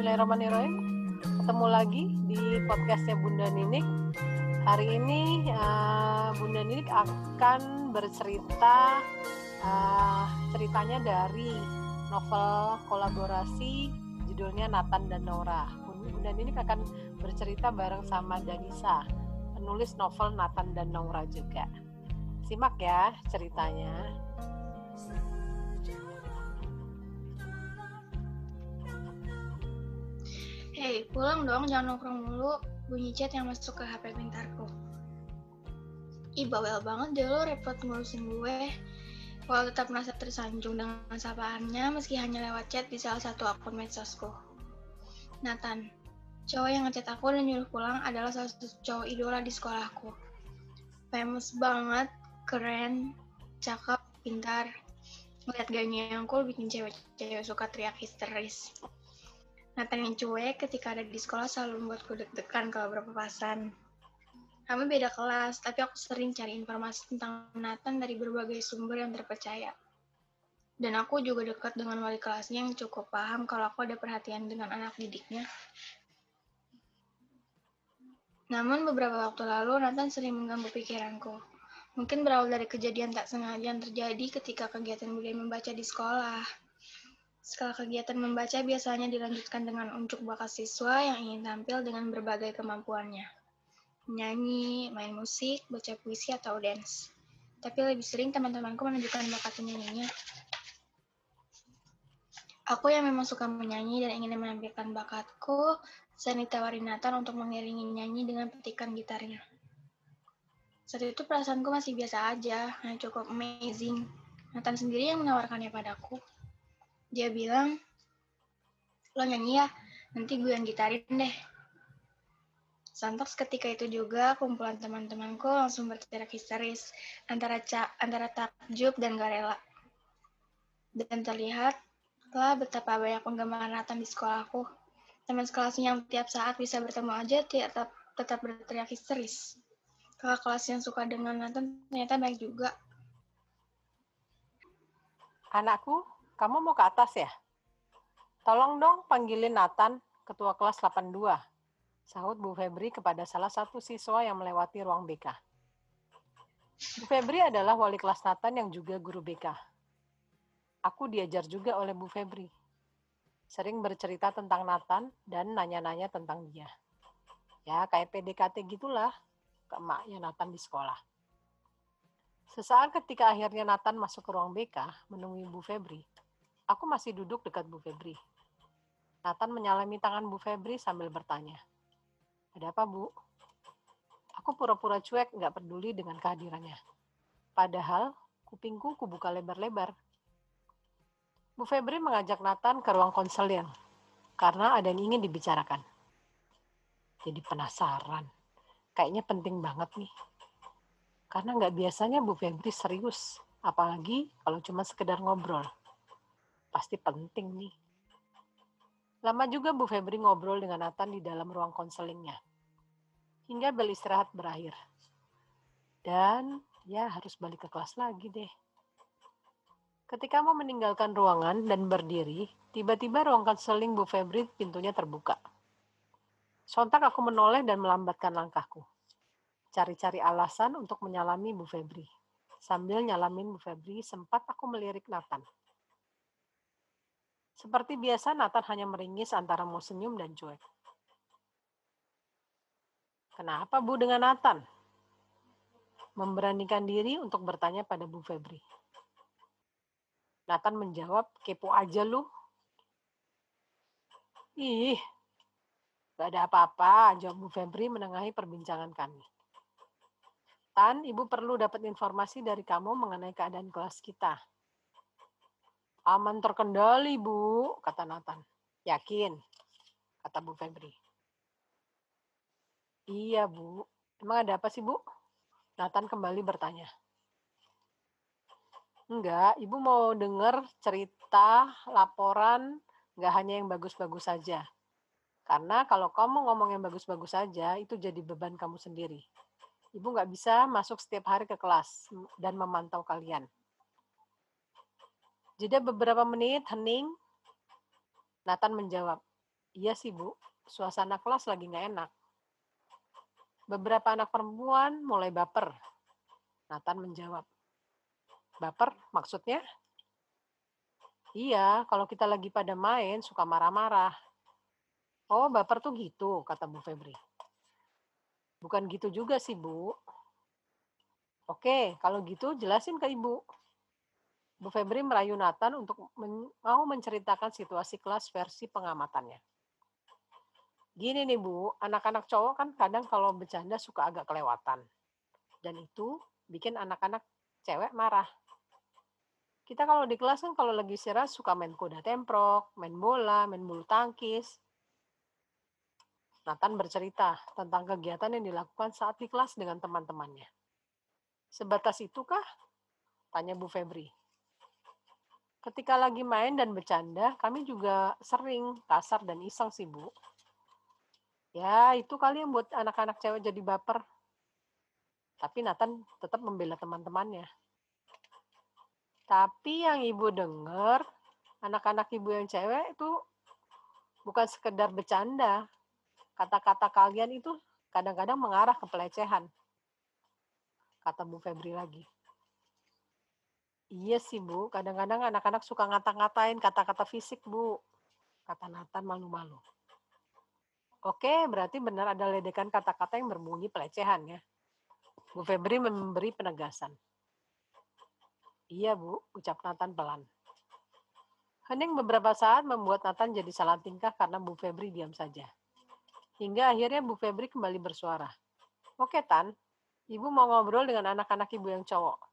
Bismillahirrahmanirrahim. Ketemu lagi di podcastnya Bunda Ninik. Hari ini uh, Bunda Ninik akan bercerita uh, ceritanya dari novel kolaborasi judulnya Nathan dan Nora. Bunda Ninik akan bercerita bareng sama Danisa, penulis novel Nathan dan Nora juga. Simak ya ceritanya. Hei, pulang dong, jangan nongkrong mulu. Bunyi chat yang masuk ke HP pintarku. Ih, bawel banget deh lo repot ngurusin gue. Walau tetap merasa tersanjung dengan sapaannya, meski hanya lewat chat di salah satu akun medsosku. Nathan, cowok yang ngechat aku dan nyuruh pulang adalah salah satu cowok idola di sekolahku. Famous banget, keren, cakep, pintar. Ngeliat gayanya yang cool bikin cewek-cewek suka teriak histeris. Nathan yang cuek ketika ada di sekolah selalu membuatku deg-degan kalau berpapasan. Kami beda kelas, tapi aku sering cari informasi tentang Nathan dari berbagai sumber yang terpercaya. Dan aku juga dekat dengan wali kelasnya yang cukup paham kalau aku ada perhatian dengan anak didiknya. Namun beberapa waktu lalu Nathan sering mengganggu pikiranku. Mungkin berawal dari kejadian tak sengaja yang terjadi ketika kegiatan budaya membaca di sekolah. Skala kegiatan membaca biasanya dilanjutkan dengan unjuk bakat siswa yang ingin tampil dengan berbagai kemampuannya. Menyanyi, main musik, baca puisi, atau dance. Tapi lebih sering teman-temanku menunjukkan bakat penyanyinya. Aku yang memang suka menyanyi dan ingin menampilkan bakatku, saya ditawarin Nathan untuk mengiringi nyanyi dengan petikan gitarnya. Saat itu perasaanku masih biasa aja, hanya cukup amazing. Nathan sendiri yang menawarkannya padaku. Dia bilang, lo nyanyi ya, nanti gue yang gitarin deh. Sontak ketika itu juga kumpulan teman-temanku langsung berteriak histeris antara ca antara takjub dan gak rela. Dan terlihat telah betapa banyak penggemar Nathan di sekolahku. Teman sekelasnya yang tiap saat bisa bertemu aja tetap tetap berteriak histeris. Kakak kelas yang suka dengan Nathan ternyata baik juga. Anakku, kamu mau ke atas ya? Tolong dong panggilin Nathan, ketua kelas 82. Sahut Bu Febri kepada salah satu siswa yang melewati ruang BK. Bu Febri adalah wali kelas Nathan yang juga guru BK. Aku diajar juga oleh Bu Febri. Sering bercerita tentang Nathan dan nanya-nanya tentang dia. Ya, kayak PDKT gitulah ke emaknya Nathan di sekolah. Sesaat ketika akhirnya Nathan masuk ke ruang BK menemui Bu Febri, Aku masih duduk dekat Bu Febri. Nathan menyalami tangan Bu Febri sambil bertanya. Ada apa, Bu? Aku pura-pura cuek nggak peduli dengan kehadirannya. Padahal kupingku kubuka lebar-lebar. Bu Febri mengajak Nathan ke ruang konseling karena ada yang ingin dibicarakan. Jadi penasaran. Kayaknya penting banget nih. Karena nggak biasanya Bu Febri serius, apalagi kalau cuma sekedar ngobrol pasti penting nih. Lama juga Bu Febri ngobrol dengan Nathan di dalam ruang konselingnya. Hingga bel istirahat berakhir. Dan ya harus balik ke kelas lagi deh. Ketika mau meninggalkan ruangan dan berdiri, tiba-tiba ruang konseling Bu Febri pintunya terbuka. Sontak aku menoleh dan melambatkan langkahku. Cari-cari alasan untuk menyalami Bu Febri. Sambil nyalamin Bu Febri, sempat aku melirik Nathan. Seperti biasa, Nathan hanya meringis antara mau senyum dan cuek. Kenapa Bu dengan Nathan? Memberanikan diri untuk bertanya pada Bu Febri. Nathan menjawab, kepo aja lu. Ih, gak ada apa-apa, jawab Bu Febri menengahi perbincangan kami. Tan, Ibu perlu dapat informasi dari kamu mengenai keadaan kelas kita. Aman terkendali, Bu, kata Nathan. Yakin, kata Bu Febri. Iya, Bu. Emang ada apa sih, Bu? Nathan kembali bertanya. Enggak, Ibu mau dengar cerita, laporan, enggak hanya yang bagus-bagus saja. Karena kalau kamu ngomong yang bagus-bagus saja, itu jadi beban kamu sendiri. Ibu nggak bisa masuk setiap hari ke kelas dan memantau kalian. Jeda beberapa menit, hening. Nathan menjawab, Iya sih, Bu. Suasana kelas lagi nggak enak. Beberapa anak perempuan mulai baper. Nathan menjawab. Baper maksudnya? Iya, kalau kita lagi pada main suka marah-marah. Oh, baper tuh gitu, kata Bu Febri. Bukan gitu juga sih, Bu. Oke, kalau gitu jelasin ke Ibu. Bu Febri merayu Nathan untuk men mau menceritakan situasi kelas versi pengamatannya. Gini nih Bu, anak-anak cowok kan kadang kalau bercanda suka agak kelewatan. Dan itu bikin anak-anak cewek marah. Kita kalau di kelas kan kalau lagi istirahat suka main kuda temprok, main bola, main bulu tangkis. Nathan bercerita tentang kegiatan yang dilakukan saat di kelas dengan teman-temannya. Sebatas itukah? Tanya Bu Febri. Ketika lagi main dan bercanda, kami juga sering kasar dan iseng sih, Bu. Ya, itu kali yang buat anak-anak cewek jadi baper. Tapi Nathan tetap membela teman-temannya. Tapi yang ibu dengar, anak-anak ibu yang cewek itu bukan sekedar bercanda. Kata-kata kalian itu kadang-kadang mengarah ke pelecehan. Kata Bu Febri lagi. Iya sih Bu, kadang-kadang anak-anak suka ngata-ngatain kata-kata fisik Bu. Kata Nathan malu-malu. Oke, berarti benar ada ledekan kata-kata yang berbunyi pelecehan ya. Bu Febri memberi penegasan. Iya, Bu, ucap Nathan pelan. Hening beberapa saat membuat Nathan jadi salah tingkah karena Bu Febri diam saja. Hingga akhirnya Bu Febri kembali bersuara. Oke, Tan. Ibu mau ngobrol dengan anak-anak ibu yang cowok.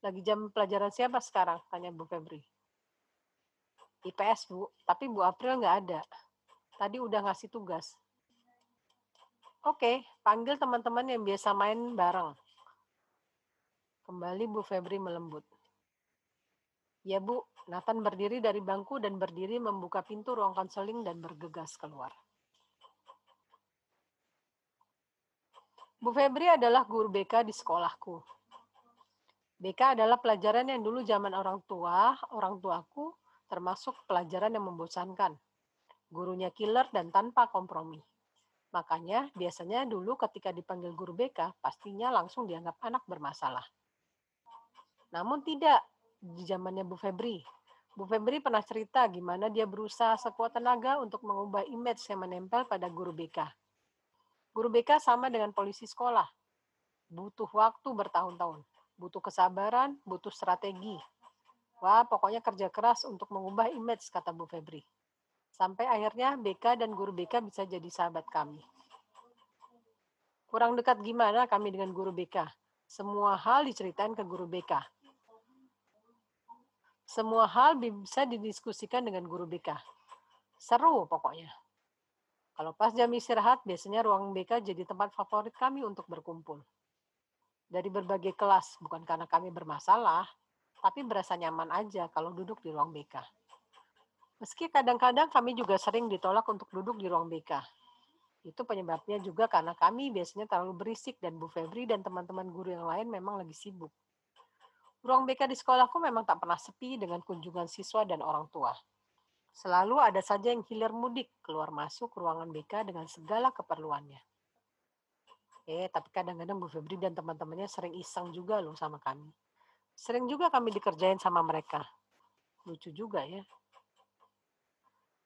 Lagi jam pelajaran siapa sekarang? Tanya Bu Febri. IPS, Bu. Tapi Bu April nggak ada. Tadi udah ngasih tugas. Oke, panggil teman-teman yang biasa main bareng. Kembali Bu Febri melembut. Ya Bu, Nathan berdiri dari bangku dan berdiri membuka pintu ruang konseling dan bergegas keluar. Bu Febri adalah guru BK di sekolahku. BK adalah pelajaran yang dulu zaman orang tua, orang tuaku, termasuk pelajaran yang membosankan. Gurunya killer dan tanpa kompromi. Makanya biasanya dulu ketika dipanggil guru BK, pastinya langsung dianggap anak bermasalah. Namun tidak, di zamannya Bu Febri. Bu Febri pernah cerita gimana dia berusaha sekuat tenaga untuk mengubah image yang menempel pada guru BK. Guru BK sama dengan polisi sekolah. Butuh waktu bertahun-tahun. Butuh kesabaran, butuh strategi. Wah, pokoknya kerja keras untuk mengubah image, kata Bu Febri. Sampai akhirnya BK dan guru BK bisa jadi sahabat kami. Kurang dekat gimana kami dengan guru BK? Semua hal diceritain ke guru BK semua hal bisa didiskusikan dengan guru BK. Seru pokoknya. Kalau pas jam istirahat, biasanya ruang BK jadi tempat favorit kami untuk berkumpul. Dari berbagai kelas, bukan karena kami bermasalah, tapi berasa nyaman aja kalau duduk di ruang BK. Meski kadang-kadang kami juga sering ditolak untuk duduk di ruang BK. Itu penyebabnya juga karena kami biasanya terlalu berisik dan Bu Febri dan teman-teman guru yang lain memang lagi sibuk. Ruang BK di sekolahku memang tak pernah sepi dengan kunjungan siswa dan orang tua. Selalu ada saja yang hilir mudik keluar masuk ruangan BK dengan segala keperluannya. Eh, tapi kadang-kadang Bu Febri dan teman-temannya sering iseng juga loh sama kami. Sering juga kami dikerjain sama mereka. Lucu juga ya.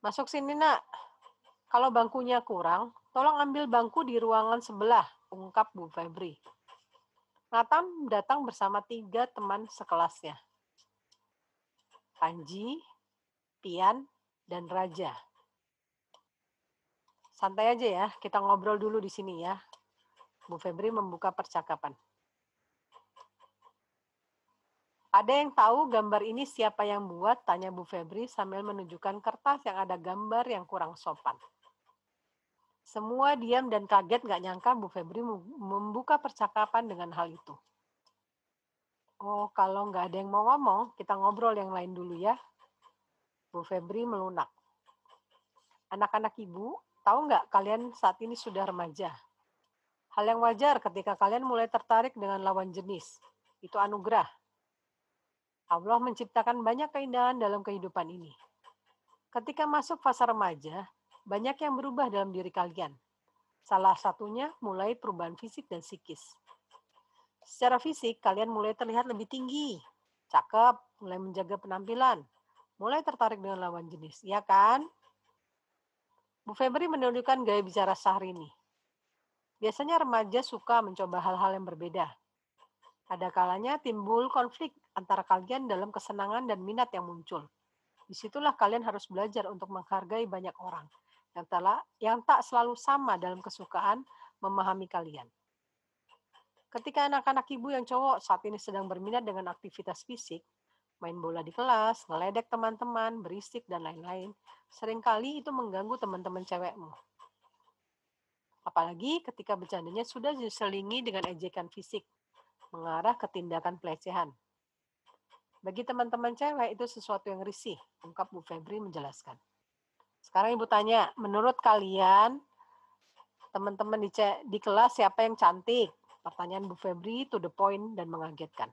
Masuk sini nak. Kalau bangkunya kurang, tolong ambil bangku di ruangan sebelah, ungkap Bu Febri. Nathan datang bersama tiga teman sekelasnya. Panji, Pian, dan Raja. Santai aja ya, kita ngobrol dulu di sini ya. Bu Febri membuka percakapan. Ada yang tahu gambar ini siapa yang buat? Tanya Bu Febri sambil menunjukkan kertas yang ada gambar yang kurang sopan. Semua diam dan kaget nggak nyangka Bu Febri membuka percakapan dengan hal itu. Oh, kalau nggak ada yang mau ngomong, kita ngobrol yang lain dulu ya. Bu Febri melunak. Anak-anak ibu, tahu nggak kalian saat ini sudah remaja? Hal yang wajar ketika kalian mulai tertarik dengan lawan jenis. Itu anugerah. Allah menciptakan banyak keindahan dalam kehidupan ini. Ketika masuk fase remaja, banyak yang berubah dalam diri kalian. Salah satunya mulai perubahan fisik dan psikis. Secara fisik, kalian mulai terlihat lebih tinggi, cakep, mulai menjaga penampilan, mulai tertarik dengan lawan jenis, ya kan? Bu Febri menunjukkan gaya bicara Syahrini. Biasanya remaja suka mencoba hal-hal yang berbeda. Ada kalanya timbul konflik antara kalian dalam kesenangan dan minat yang muncul. Di situlah kalian harus belajar untuk menghargai banyak orang yang, telah, yang tak selalu sama dalam kesukaan memahami kalian. Ketika anak-anak ibu yang cowok saat ini sedang berminat dengan aktivitas fisik, main bola di kelas, ngeledek teman-teman, berisik, dan lain-lain, sering kali itu mengganggu teman-teman cewekmu. Apalagi ketika bercandanya sudah diselingi dengan ejekan fisik, mengarah ke tindakan pelecehan. Bagi teman-teman cewek itu sesuatu yang risih, ungkap Bu Febri menjelaskan. Sekarang Ibu tanya, menurut kalian teman-teman di, di kelas siapa yang cantik? Pertanyaan Bu Febri to the point dan mengagetkan.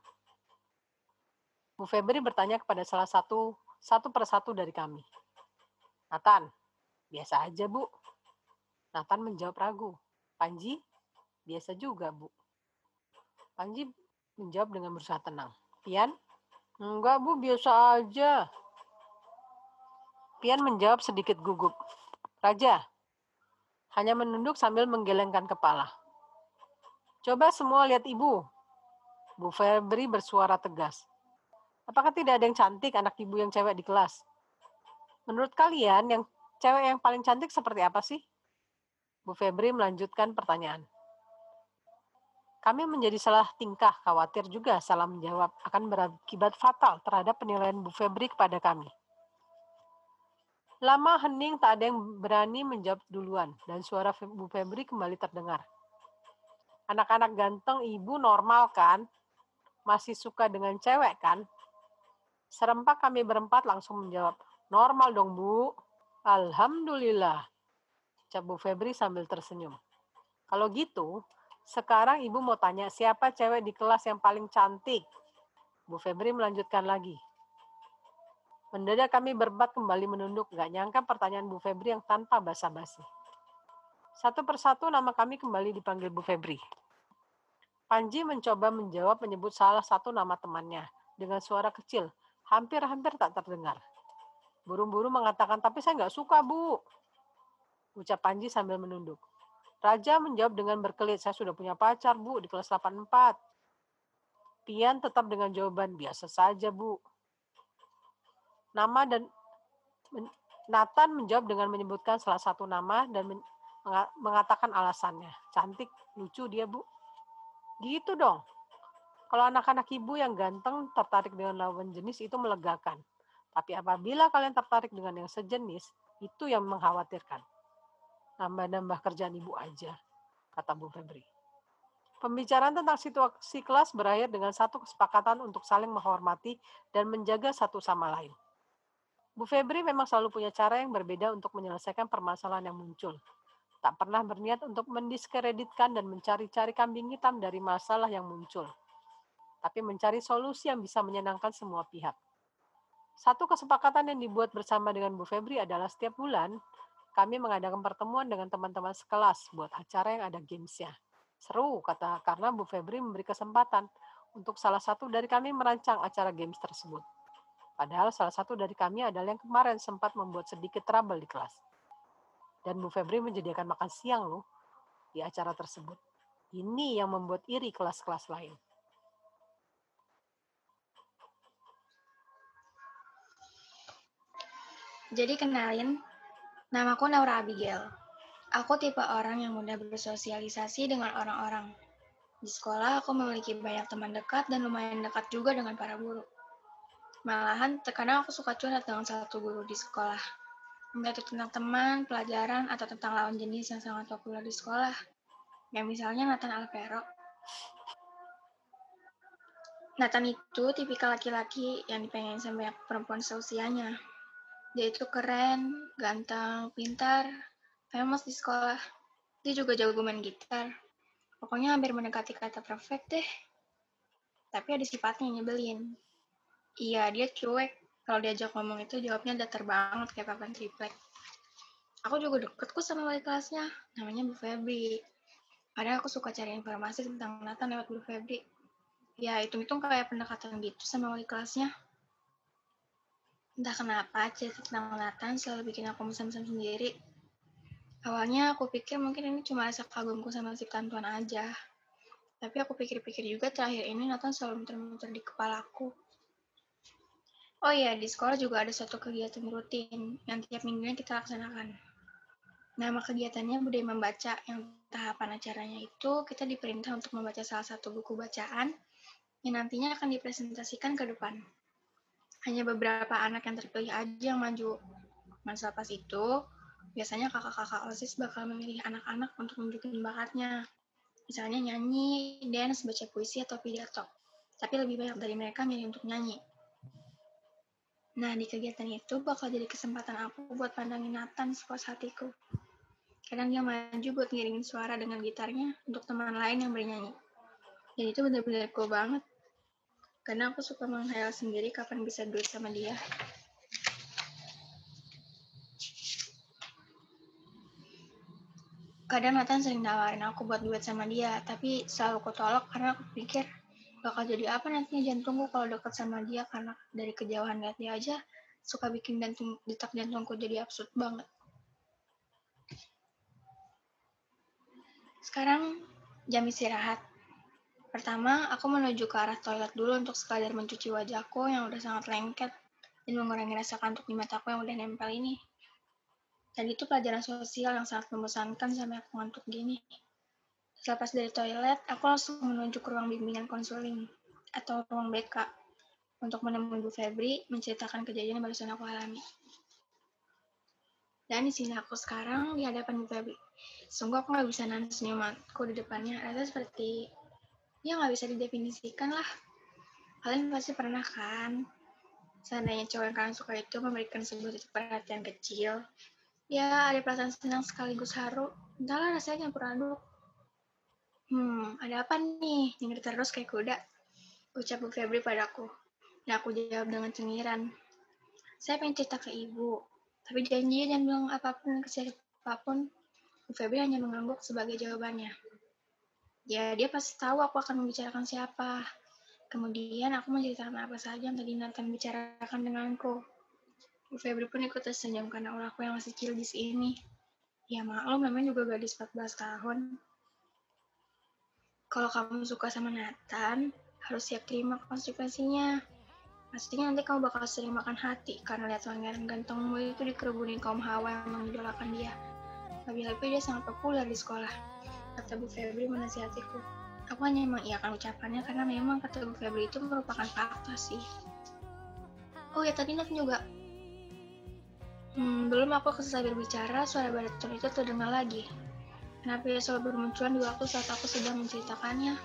Bu Febri bertanya kepada salah satu satu persatu dari kami. Nathan, biasa aja Bu, Nathan menjawab ragu. Panji, biasa juga, Bu. Panji menjawab dengan berusaha tenang. Pian, enggak, Bu, biasa aja. Pian menjawab sedikit gugup. Raja, hanya menunduk sambil menggelengkan kepala. Coba semua lihat ibu. Bu Febri bersuara tegas. Apakah tidak ada yang cantik anak ibu yang cewek di kelas? Menurut kalian, yang cewek yang paling cantik seperti apa sih? Bu Febri melanjutkan pertanyaan. Kami menjadi salah tingkah, khawatir juga salah menjawab akan berakibat fatal terhadap penilaian Bu Febri kepada kami. Lama hening tak ada yang berani menjawab duluan dan suara Bu Febri kembali terdengar. Anak-anak ganteng ibu normal kan? Masih suka dengan cewek kan? Serempak kami berempat langsung menjawab, normal dong bu. Alhamdulillah. Ucap Bu Febri sambil tersenyum. Kalau gitu, sekarang ibu mau tanya siapa cewek di kelas yang paling cantik? Bu Febri melanjutkan lagi. Mendadak kami berempat kembali menunduk, gak nyangka pertanyaan Bu Febri yang tanpa basa-basi. Satu persatu nama kami kembali dipanggil Bu Febri. Panji mencoba menjawab menyebut salah satu nama temannya dengan suara kecil, hampir-hampir tak terdengar. Buru-buru mengatakan, tapi saya nggak suka, Bu ucap Panji sambil menunduk. Raja menjawab dengan berkelit, saya sudah punya pacar, Bu, di kelas 84. Pian tetap dengan jawaban, biasa saja, Bu. Nama dan Nathan menjawab dengan menyebutkan salah satu nama dan mengatakan alasannya. Cantik, lucu dia, Bu. Gitu dong. Kalau anak-anak ibu yang ganteng tertarik dengan lawan jenis itu melegakan. Tapi apabila kalian tertarik dengan yang sejenis, itu yang mengkhawatirkan nambah-nambah kerjaan ibu aja, kata Bu Febri. Pembicaraan tentang situasi kelas berakhir dengan satu kesepakatan untuk saling menghormati dan menjaga satu sama lain. Bu Febri memang selalu punya cara yang berbeda untuk menyelesaikan permasalahan yang muncul. Tak pernah berniat untuk mendiskreditkan dan mencari-cari kambing hitam dari masalah yang muncul. Tapi mencari solusi yang bisa menyenangkan semua pihak. Satu kesepakatan yang dibuat bersama dengan Bu Febri adalah setiap bulan kami mengadakan pertemuan dengan teman-teman sekelas buat acara yang ada gamesnya. Seru, kata karena Bu Febri memberi kesempatan untuk salah satu dari kami merancang acara games tersebut. Padahal salah satu dari kami adalah yang kemarin sempat membuat sedikit trouble di kelas. Dan Bu Febri menyediakan makan siang loh di acara tersebut. Ini yang membuat iri kelas-kelas lain. Jadi kenalin, Namaku Naura Abigail. Aku tipe orang yang mudah bersosialisasi dengan orang-orang. Di sekolah, aku memiliki banyak teman dekat dan lumayan dekat juga dengan para guru. Malahan, terkadang aku suka curhat dengan satu guru di sekolah. Entah tentang teman, pelajaran, atau tentang lawan jenis yang sangat populer di sekolah. Ya misalnya Nathan Alvero. Nathan itu tipikal laki-laki yang dipengen sama perempuan seusianya. Dia itu keren, ganteng, pintar, famous di sekolah. Dia juga jago main gitar. Pokoknya hampir mendekati kata perfect deh. Tapi ada sifatnya yang nyebelin. Iya, dia cuek. Kalau diajak ngomong itu jawabnya datar banget kayak papan triplek. Aku juga deket kok sama wali kelasnya, namanya Bu Febri. Padahal aku suka cari informasi tentang Nathan lewat Bu Febri. Ya, hitung-hitung kayak pendekatan gitu sama wali kelasnya. Entah kenapa, cerita tentang Nathan selalu bikin aku mesem-mesem sendiri. Awalnya aku pikir mungkin ini cuma rasa kagumku sama si Tuan aja. Tapi aku pikir-pikir juga terakhir ini Nathan selalu muter-muter di kepalaku. Oh iya, di sekolah juga ada suatu kegiatan rutin yang tiap minggunya kita laksanakan. Nama kegiatannya budaya membaca, yang tahapan acaranya itu kita diperintah untuk membaca salah satu buku bacaan yang nantinya akan dipresentasikan ke depan. Hanya beberapa anak yang terpilih aja yang maju. Masa pas itu, biasanya kakak-kakak OSIS bakal memilih anak-anak untuk menunjukin bakatnya. Misalnya nyanyi, dance, baca puisi, atau pidato. Tapi lebih banyak dari mereka milih untuk nyanyi. Nah, di kegiatan itu bakal jadi kesempatan aku buat pandangin Nathan sepuas hatiku. Kadang dia maju buat ngiringin suara dengan gitarnya untuk teman lain yang bernyanyi. Dan itu benar-benar cool banget. Karena aku suka menghayal sendiri kapan bisa duet sama dia. Kadang Nathan sering nawarin aku buat duet sama dia, tapi selalu aku tolak karena aku pikir bakal jadi apa nantinya jantungku kalau deket sama dia karena dari kejauhan lihat dia aja suka bikin jantung detak jantungku jadi absurd banget. Sekarang jam istirahat. Pertama, aku menuju ke arah toilet dulu untuk sekadar mencuci wajahku yang udah sangat lengket dan mengurangi rasa kantuk di mataku yang udah nempel ini. Dan itu pelajaran sosial yang sangat membosankan sampai aku ngantuk gini. Selepas dari toilet, aku langsung menuju ke ruang bimbingan konseling atau ruang BK untuk menemui Bu Febri menceritakan kejadian yang barusan aku alami. Dan di sini aku sekarang di hadapan Bu Febri. Sungguh aku nggak bisa nahan senyumanku di depannya. Rasanya seperti, ya nggak bisa didefinisikan lah. Kalian pasti pernah kan? Seandainya cowok yang kalian suka itu memberikan sebuah titik perhatian kecil, ya ada perasaan senang sekaligus haru. Entahlah rasanya campur aduk. Hmm, ada apa nih? Nyengir terus kayak kuda. Ucap Bu Febri padaku. Dan aku jawab dengan cengiran. Saya pengen cerita ke ibu. Tapi janji jangan bilang apa pun ke siapa pun. Bu Febri hanya mengangguk sebagai jawabannya. Ya, dia pasti tahu aku akan membicarakan siapa. Kemudian aku menceritakan apa saja yang tadi Nathan bicarakan denganku. Bu Febri pun ikut tersenyum karena ulahku yang masih di ini. Ya maklum, namanya juga gadis 14 tahun. Kalau kamu suka sama Nathan, harus siap terima konsekuensinya. Pastinya nanti kamu bakal sering makan hati karena lihat pangeran gantengmu itu dikerubunin kaum hawa yang mengidolakan dia. Lebih-lebih dia sangat populer di sekolah. Kata Bu Febri menasihatiku. Aku hanya mengiyakan ucapannya karena memang kata Bu Febri itu merupakan fakta sih. Oh ya tadi Nathan juga. Hmm, belum aku selesai berbicara, suara bariton itu terdengar lagi. Kenapa dia selalu bermunculan di waktu saat aku sedang menceritakannya?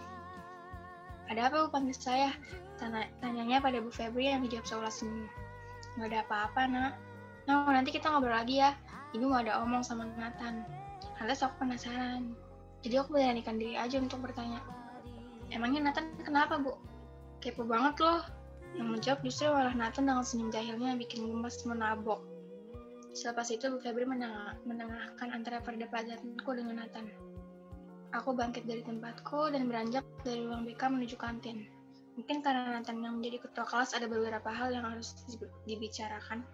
Ada apa Bu panggil saya? Tanya, tanyanya pada Bu Febri yang dijawab seolah senyum. Nggak ada apa-apa, nak. Nah, nanti kita ngobrol lagi ya. Ibu mau ada omong sama Nathan. Lantas aku penasaran. Jadi aku beranikan diri aja untuk bertanya. Emangnya Nathan kenapa, Bu? Kepo banget loh. Yang menjawab justru malah Nathan dengan senyum jahilnya yang bikin gemas menabok. Selepas itu Bu Febri menengah, menengahkan antara perdebatanku dengan Nathan. Aku bangkit dari tempatku dan beranjak dari ruang BK menuju kantin. Mungkin karena Nathan yang menjadi ketua kelas ada beberapa hal yang harus dibicarakan.